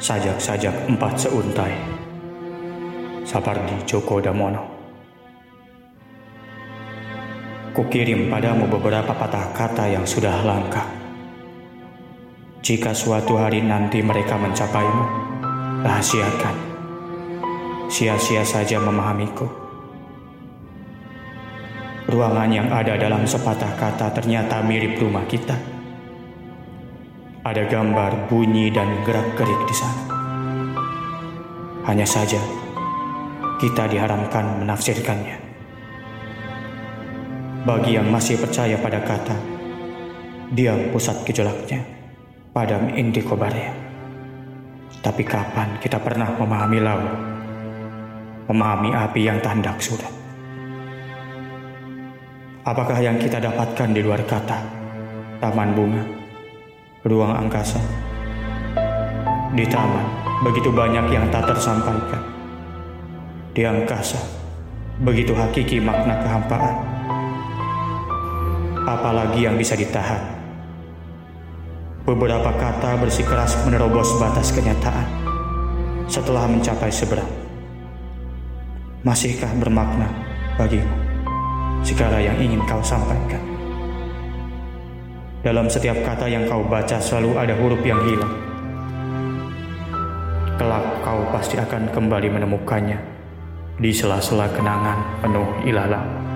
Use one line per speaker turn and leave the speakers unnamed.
sajak-sajak empat seuntai. Sapardi Djoko Damono. Kukirim padamu beberapa patah kata yang sudah langka. Jika suatu hari nanti mereka mencapaimu, rahasiakan. Sia-sia saja memahamiku. Ruangan yang ada dalam sepatah kata ternyata mirip rumah kita. Ada gambar, bunyi, dan gerak-gerik di sana. Hanya saja, kita diharamkan menafsirkannya. Bagi yang masih percaya pada kata, dia pusat gejolaknya pada Indi Kobaria. Tapi kapan kita pernah memahami laut? Memahami api yang tandak sudah. Apakah yang kita dapatkan di luar kata? Taman bunga, ruang angkasa. Di taman, begitu banyak yang tak tersampaikan. Di angkasa, begitu hakiki makna kehampaan. Apalagi yang bisa ditahan. Beberapa kata bersikeras menerobos batas kenyataan setelah mencapai seberang. Masihkah bermakna bagimu segala yang ingin kau sampaikan? Dalam setiap kata yang kau baca selalu ada huruf yang hilang. Kelak kau pasti akan kembali menemukannya di sela-sela kenangan penuh ilalang.